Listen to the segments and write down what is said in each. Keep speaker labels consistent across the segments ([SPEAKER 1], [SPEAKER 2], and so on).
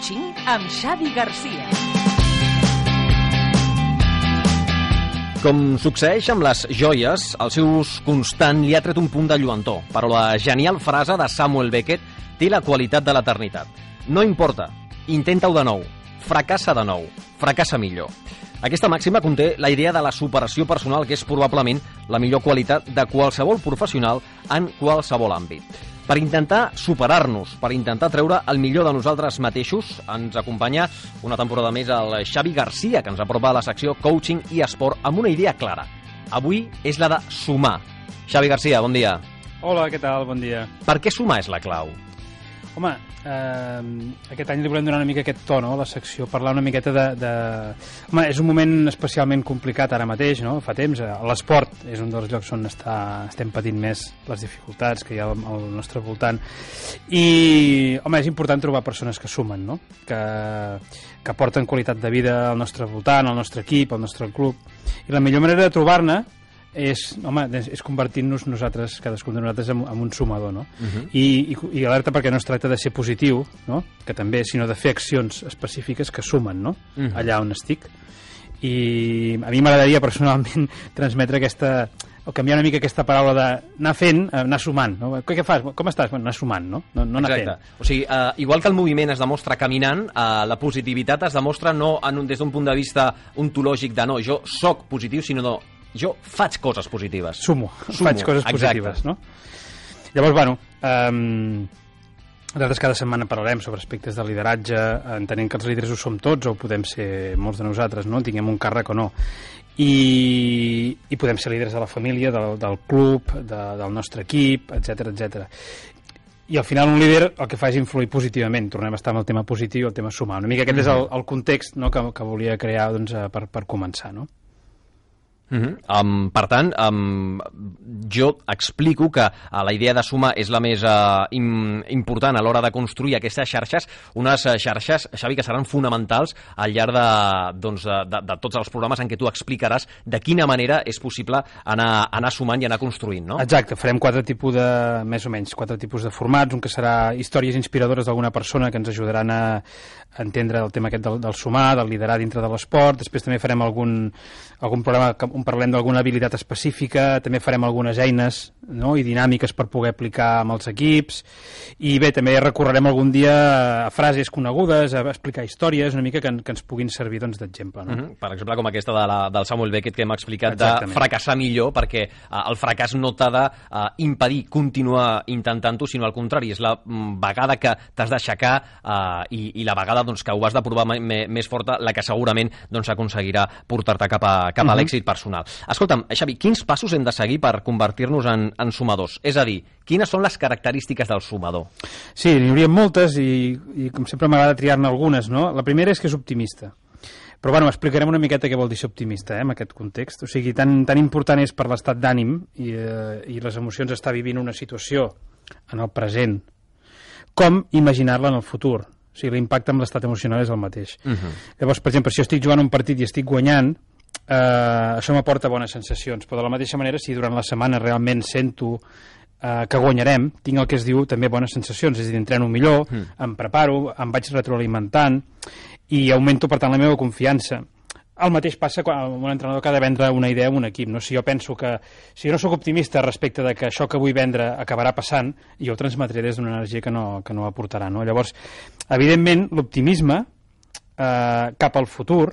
[SPEAKER 1] Coaching amb Xavi Garcia.
[SPEAKER 2] Com succeeix amb les joies, el seu ús constant li ha tret un punt de lluentor, però la genial frase de Samuel Beckett té la qualitat de l'eternitat. No importa, intenta-ho de nou, fracassa de nou, fracassa millor. Aquesta màxima conté la idea de la superació personal, que és probablement la millor qualitat de qualsevol professional en qualsevol àmbit. Per intentar superar-nos, per intentar treure el millor de nosaltres mateixos, ens acompanya una temporada més el Xavi Garcia, que ens apropa a la secció Coaching i Esport amb una idea clara. Avui és la de sumar. Xavi Garcia, bon dia.
[SPEAKER 3] Hola, què tal? Bon dia.
[SPEAKER 2] Per què sumar és la clau?
[SPEAKER 3] Home, eh, aquest any li volem donar una mica aquest to, no?, a la secció, parlar una miqueta de, de... Home, és un moment especialment complicat ara mateix, no?, fa temps. eh, L'esport és un dels llocs on està, estem patint més les dificultats que hi ha al, al nostre voltant. I, home, és important trobar persones que sumen, no?, que, que aporten qualitat de vida al nostre voltant, al nostre equip, al nostre club. I la millor manera de trobar-ne és, home, és convertir-nos nosaltres, cadascun de nosaltres, en, en un sumador, no? Uh -huh. I, i, I alerta perquè no es tracta de ser positiu, no? que també, sinó de fer accions específiques que sumen, no? Uh -huh. Allà on estic. I a mi m'agradaria personalment transmetre aquesta o canviar una mica aquesta paraula d'anar fent, eh, anar sumant. No? Què, què fas? Com estàs? Bueno, anar sumant, no? No, no anar
[SPEAKER 2] Exacte.
[SPEAKER 3] fent.
[SPEAKER 2] O sigui, uh, igual que el moviment es demostra caminant, uh, la positivitat es demostra no en un, des d'un punt de vista ontològic de no, jo sóc positiu, sinó no, jo faig coses positives.
[SPEAKER 3] Sumo,
[SPEAKER 2] Sumo,
[SPEAKER 3] faig coses
[SPEAKER 2] exacte.
[SPEAKER 3] positives, no? Llavors, bueno, um, nosaltres cada setmana parlarem sobre aspectes de lideratge, entenent que els líders ho som tots o podem ser molts de nosaltres, no? Tinguem un càrrec o no. I, i podem ser líders de la família, del, del club, de, del nostre equip, etc etc. I al final un líder el que fa és influir positivament. Tornem a estar amb el tema positiu, el tema sumar. Una mica aquest és el, el context no, que, que volia crear doncs, eh, per, per començar. No?
[SPEAKER 2] Uh -huh. um, per tant, um, jo explico que uh, la idea de sumar és la més uh, im important a l'hora de construir aquestes xarxes, unes uh, xarxes, Xavi, que seran fonamentals al llarg de, doncs, de, de, de tots els programes en què tu explicaràs de quina manera és possible anar, anar sumant i anar construint, no?
[SPEAKER 3] Exacte, farem quatre tipus de, més o menys, quatre tipus de formats, un que serà històries inspiradores d'alguna persona que ens ajudaran a entendre el tema aquest del, del sumar, del liderar dintre de l'esport, després també farem algun, algun programa que, on parlem d'alguna habilitat específica, també farem algunes eines no? i dinàmiques per poder aplicar amb els equips, i bé, també recorrerem algun dia a frases conegudes, a explicar històries, una mica que, en- que ens puguin servir doncs, d'exemple. No?
[SPEAKER 2] Uh -huh. Per exemple, com aquesta de la, del Samuel Beckett que hem explicat
[SPEAKER 3] Exactament.
[SPEAKER 2] de fracassar millor, perquè uh, el fracàs no t'ha d'impedir continuar intentant-ho, sinó al contrari, és la mm, vegada que t'has d'aixecar uh, i, i la vegada doncs, que ho has de provar me- més forta, la que segurament doncs, aconseguirà portar-te cap a, cap a
[SPEAKER 3] Mhm.
[SPEAKER 2] l'èxit personal. Escolta'm, Xavi, quins passos hem de seguir per convertir-nos en, en sumadors? És a dir, quines són les característiques del sumador?
[SPEAKER 3] Sí, n'hi hauria moltes i, i com sempre m'agrada triar-ne algunes, no? La primera és que és optimista. Però bueno, explicarem una miqueta què vol dir ser optimista eh, en aquest context. O sigui, tan, tan important és per l'estat d'ànim i, eh, i les emocions estar vivint una situació en el present com imaginar-la en el futur. O sigui, l'impacte amb l'estat emocional és el mateix.
[SPEAKER 2] Uh -huh.
[SPEAKER 3] Llavors, per exemple, si jo estic jugant un partit i estic guanyant, eh, això m'aporta bones sensacions, però de la mateixa manera, si durant la setmana realment sento eh, que guanyarem, tinc el que es diu també bones sensacions, és a dir, entreno millor, mm. em preparo, em vaig retroalimentant i augmento, per tant, la meva confiança. El mateix passa quan un entrenador que ha de vendre una idea a un equip. No? Si jo penso que... Si jo no sóc optimista respecte de que això que vull vendre acabarà passant, jo ho transmetré des d'una energia que no, que no aportarà. No? Llavors, evidentment, l'optimisme eh, cap al futur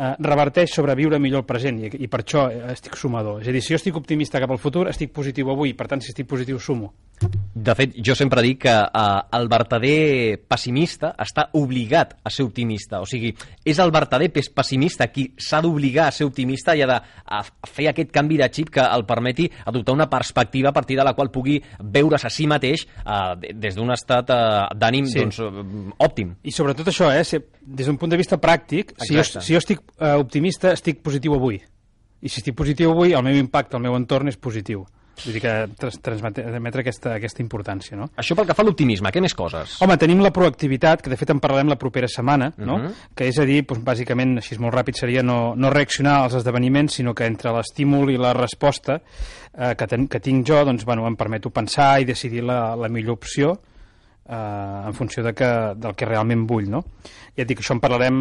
[SPEAKER 3] eh, reverteix sobre viure millor el present i, i per això eh, estic sumador. És a dir, si jo estic optimista cap al futur, estic positiu avui, per tant, si estic positiu, sumo.
[SPEAKER 2] De fet, jo sempre dic que uh, el vertader pessimista està obligat a ser optimista. O sigui, és el vertader pes- pessimista qui s'ha d'obligar a ser optimista i ha de a, a fer aquest canvi de xip que el permeti adoptar una perspectiva a partir de la qual pugui veure's a si mateix uh, des d'un estat uh, d'ànim
[SPEAKER 3] Sí.
[SPEAKER 2] doncs, òptim.
[SPEAKER 3] I sobretot això, eh, si, des d'un punt de vista pràctic, si jo, si jo estic eh, optimista, estic positiu avui. I si estic positiu avui, el meu impacte, el meu entorn és positiu. Vull dir que trans transmetre aquesta, aquesta importància, no?
[SPEAKER 2] Això pel que fa a l'optimisme, què més coses?
[SPEAKER 3] Home, tenim la proactivitat, que de fet en parlarem la propera setmana, no?
[SPEAKER 2] Mhm.
[SPEAKER 3] que és a dir, doncs, bàsicament, així molt ràpid seria no, no reaccionar als esdeveniments, sinó que entre l'estímul i la resposta eh, que, ten, que tinc jo, doncs, bueno, em permeto pensar i decidir la, la millor opció eh, en funció de que, del que realment vull, no? Ja et dic, això en parlarem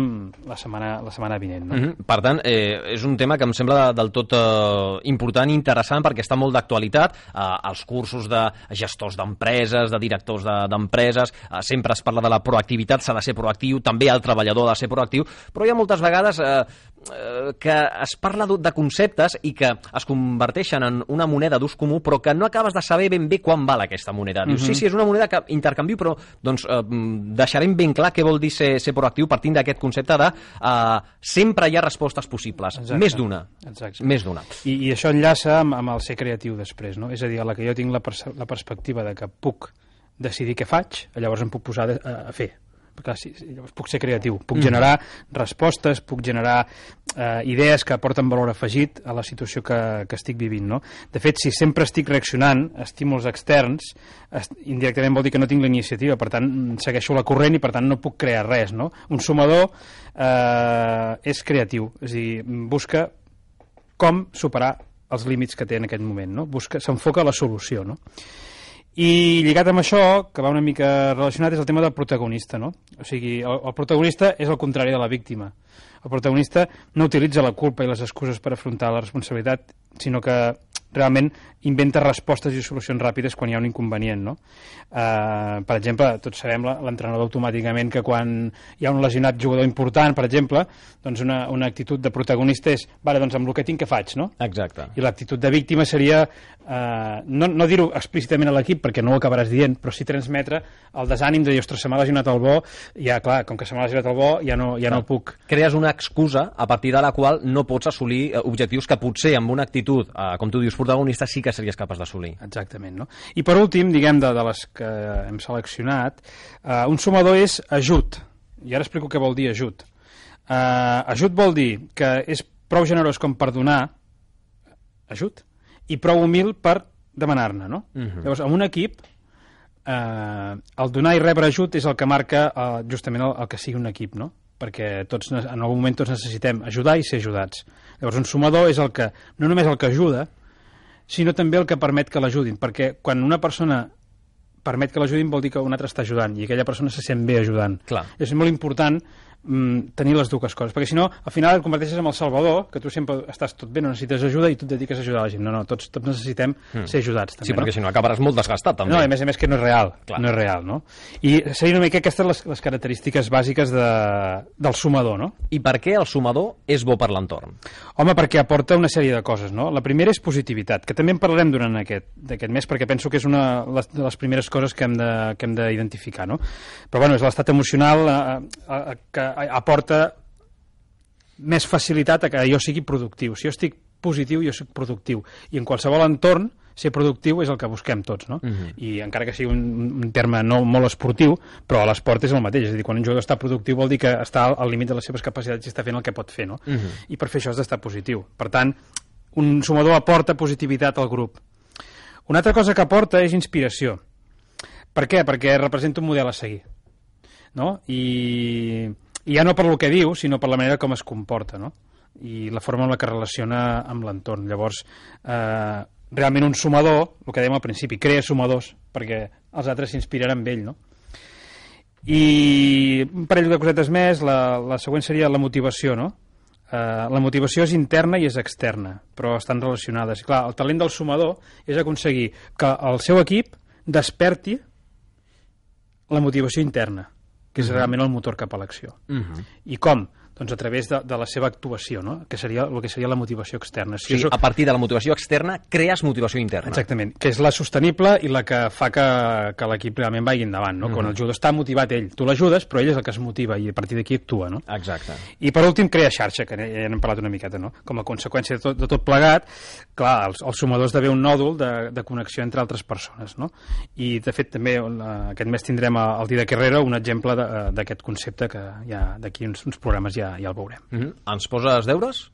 [SPEAKER 3] la setmana, la setmana vinent, no?
[SPEAKER 2] Mm -hmm. Per tant, eh, és un tema que em sembla del tot eh, important i interessant perquè està molt d'actualitat. Eh, els cursos de gestors d'empreses, de directors d'empreses, de, eh, sempre es parla de la proactivitat, s'ha de ser proactiu, també el treballador ha de ser proactiu, però hi ha moltes vegades eh, eh que es parla de conceptes i que es converteixen en una moneda d'ús comú, però que no acabes de saber ben bé quan val aquesta moneda. Dius, mm -hmm. sí, sí, és una moneda que intercanvio, però doncs, eh, deixarem ben clar què vol dir ser, ser proactiu partint d'aquest concepte de eh, sempre hi ha respostes possibles. Exacte. Més d'una. Més d'una.
[SPEAKER 3] I, I això enllaça amb, amb el ser creatiu després, no? És a dir, a la que jo tinc la, pers la perspectiva de que puc decidir què faig, llavors em puc posar a, a fer clar, sí, llavors puc ser creatiu, puc mm. generar respostes, puc generar eh, idees que aporten valor afegit a la situació que, que estic vivint. No? De fet, si sempre estic reaccionant a estímuls externs, est indirectament vol dir que no tinc la iniciativa, per tant, segueixo la corrent i per tant no puc crear res. No? Un sumador eh, és creatiu, és a dir, busca com superar els límits que té en aquest moment, no? s'enfoca a la solució. No? I lligat amb això, que va una mica relacionat, és el tema del protagonista, no? O sigui, el, el protagonista és el contrari de la víctima. El protagonista no utilitza la culpa i les excuses per afrontar la responsabilitat, sinó que realment inventa respostes i solucions ràpides quan hi ha un inconvenient, no? Uh, per exemple, tots sabem l'entrenador automàticament que quan hi ha un lesionat jugador important, per exemple, doncs una, una actitud de protagonista és, vale, doncs amb el que tinc què faig, no?
[SPEAKER 2] Exacte.
[SPEAKER 3] I l'actitud de víctima seria, uh, no, no dir-ho explícitament a l'equip, perquè no ho acabaràs dient, però sí transmetre el desànim de dir, ostres, se m'ha lesionat el bo, ja, clar, com que se m'ha lesionat el bo, ja no, ja no puc...
[SPEAKER 2] Crees una excusa a partir de la qual no pots assolir uh, objectius que potser amb una actitud, uh, com tu dius, protagonista, sí que series capaç d'assolir.
[SPEAKER 3] Exactament, no? I per últim, diguem, de, de les que hem seleccionat, uh, un sumador és ajut. I ara explico què vol dir ajut. Uh, ajut vol dir que és prou generós com per donar ajut i prou humil per demanar-ne, no? Uh mhm. -huh. Llavors, en un equip, eh, el donar i rebre ajut és el que marca eh, justament el, el que sigui un equip, no? perquè tots, en algun moment tots necessitem ajudar i ser ajudats. Llavors, un sumador és el que, no només el que ajuda, sinó també el que permet que l'ajudin, perquè quan una persona permet que l'ajudin vol dir que un altre està ajudant i aquella persona se sent bé ajudant.
[SPEAKER 2] Clar.
[SPEAKER 3] És molt important mm, tenir les dues coses, perquè si no, al final et converteixes en el salvador, que tu sempre estàs tot bé, no necessites ajuda i tu et dediques a ajudar la gent. No, no, tots, tots necessitem mm. ser ajudats. També,
[SPEAKER 2] sí, perquè
[SPEAKER 3] no?
[SPEAKER 2] si no acabaràs molt desgastat, també.
[SPEAKER 3] No, a més a més que no és real, Clar. no és real, no? I serien una mica aquestes les, les característiques bàsiques de, del sumador, no?
[SPEAKER 2] I per què el sumador és bo per l'entorn?
[SPEAKER 3] Home, perquè aporta una sèrie de coses, no? La primera és positivitat, que també en parlarem durant aquest, aquest mes, perquè penso que és una de les primeres coses que hem d'identificar, no? Però, bueno, és l'estat emocional eh, eh, que aporta més facilitat a que jo sigui productiu. Si jo estic positiu, jo soc productiu. I en qualsevol entorn, ser productiu és el que busquem tots, no? Uh mhm. -huh. I encara que sigui un, un terme no molt esportiu, però l'esport és el mateix. És a dir, quan un jugador està productiu vol dir que està al límit de les seves capacitats i està fent el que pot fer, no? Uh mhm. -huh. I per fer això has d'estar positiu. Per tant, un sumador aporta positivitat al grup. Una altra cosa que aporta és inspiració. Per què? Perquè representa un model a seguir. No? I i ja no per el que diu, sinó per la manera com es comporta, no? I la forma en la que relaciona amb l'entorn. Llavors, eh, realment un sumador, el que dèiem al principi, crea sumadors, perquè els altres s'inspiraran amb ell, no? I un parell de cosetes més, la, la següent seria la motivació, no? Uh, la motivació és interna i és externa, però estan relacionades. Clar, el talent del sumador és aconseguir que el seu equip desperti la motivació interna que és uh -huh. realment el motor cap a l'acció. Uh -huh. I com? Doncs a través de, de la seva actuació, no? que seria el que seria la motivació externa.
[SPEAKER 2] Si sí, soc... a partir de la motivació externa crees motivació interna.
[SPEAKER 3] Exactament, que és la sostenible i la que fa que, que l'equip realment vagi endavant. No? Uh -huh. Quan el jugador està motivat ell, tu l'ajudes, però ell és el que es motiva i a partir d'aquí actua. No?
[SPEAKER 2] Exacte.
[SPEAKER 3] I per últim, crea xarxa, que ja n'hem parlat una miqueta, no? com a conseqüència de tot, de tot plegat, clar, els, els sumadors d'haver un nòdul de, de connexió entre altres persones. No? I, de fet, també aquest mes tindrem el dia de Carrera un exemple d'aquest concepte que ja d'aquí uns, uns programes ja ja, el veurem.
[SPEAKER 2] Mm -hmm. Ens poses deures?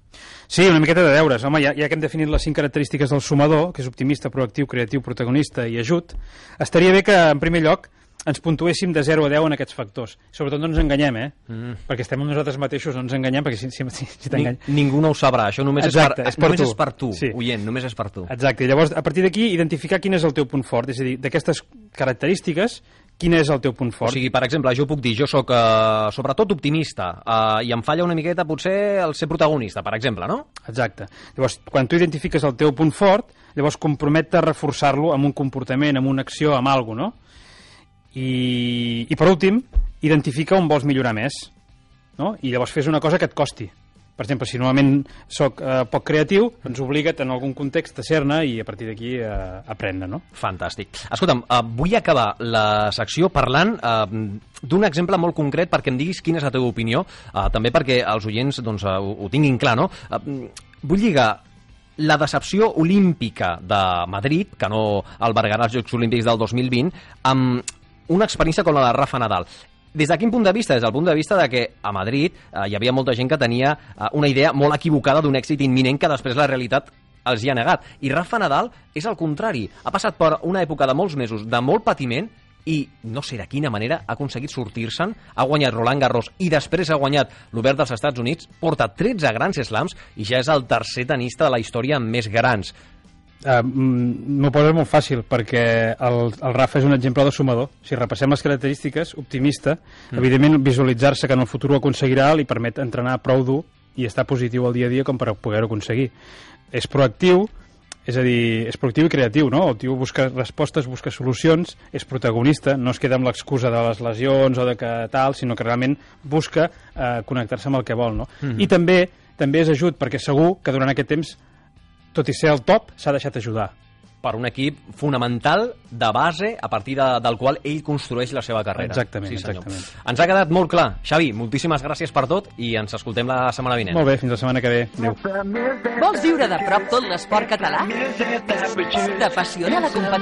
[SPEAKER 3] Sí, una miqueta de deures. Home, ja, ja que hem definit les cinc característiques del sumador, que és optimista, proactiu, creatiu, protagonista i ajut, estaria bé que, en primer lloc, ens puntuéssim de 0 a 10 en aquests factors. Sobretot no ens enganyem, eh? Mm. Perquè estem amb nosaltres mateixos, no ens enganyem, perquè si, si, si, si
[SPEAKER 2] Ni, Ningú no ho sabrà, això només Exacte, és per, és per només tu. és per tu, sí. oient, només és per tu.
[SPEAKER 3] Exacte, i llavors, a partir d'aquí, identificar quin és el teu punt fort, és a dir, d'aquestes característiques, quin és el teu punt
[SPEAKER 2] O
[SPEAKER 3] fort.
[SPEAKER 2] sigui, per exemple, jo puc dir, jo sóc eh, sobretot optimista eh, i em falla una miqueta potser el ser protagonista, per exemple, no?
[SPEAKER 3] Exacte. Llavors, quan tu identifiques el teu punt fort, llavors compromet-te a reforçar-lo amb un comportament, amb una acció, amb alguna no? I, I per últim, identifica on vols millorar més. No? I llavors fes una cosa que et costi. Per exemple, si normalment sóc eh, poc creatiu, doncs obliga't en algun context a ser-ne i a partir d'aquí eh, aprendre, no?
[SPEAKER 2] Fantàstic. Escolta'm, eh, vull acabar la secció parlant eh, d'un exemple molt concret perquè em diguis quina és la teva opinió, eh, també perquè els oients doncs, eh, ho, ho tinguin clar, no? Eh, vull lligar la decepció olímpica de Madrid, que no albergarà els Jocs Olímpics del 2020, amb una experiència com la de Rafa Nadal. Des de quin punt de vista? Des del punt de vista de que a Madrid eh, hi havia molta gent que tenia eh, una idea molt equivocada d'un èxit imminent que després la realitat els hi ha negat. I Rafa Nadal és el contrari. Ha passat per una època de molts mesos de molt patiment i no sé de quina manera ha aconseguit sortir-se'n, ha guanyat Roland Garros i després ha guanyat l'Obert dels Estats Units, porta 13 grans slams i ja és el tercer tenista de la història amb més grans.
[SPEAKER 3] Uh, M'ho poses molt fàcil perquè el, el Rafa és un exemple de sumador. Si repassem les característiques, optimista, mm. evidentment visualitzar-se que en el futur ho aconseguirà li permet entrenar prou dur i estar positiu al dia a dia com per poder-ho aconseguir. És proactiu, és a dir, és proactiu i creatiu, no? El tio busca respostes, busca solucions, és protagonista, no es queda amb l'excusa de les lesions o de que tal, sinó que realment busca eh, connectar-se amb el que vol, no?
[SPEAKER 2] Mhm.
[SPEAKER 3] I també també és ajut, perquè segur que durant aquest temps tot i ser el top, s'ha deixat ajudar.
[SPEAKER 2] per un equip fonamental de base a partir de, del qual ell construeix la seva carrera.
[SPEAKER 3] Exactament,
[SPEAKER 2] sí, senyor.
[SPEAKER 3] exactament.
[SPEAKER 2] Ens ha quedat molt clar. Xavi, moltíssimes gràcies per tot i ens escoltem la setmana vinent.
[SPEAKER 3] Molt bé, fins la setmana que ve. Adéu.
[SPEAKER 1] Vols viure de prop tot l'esport català? T'apassiona la competició?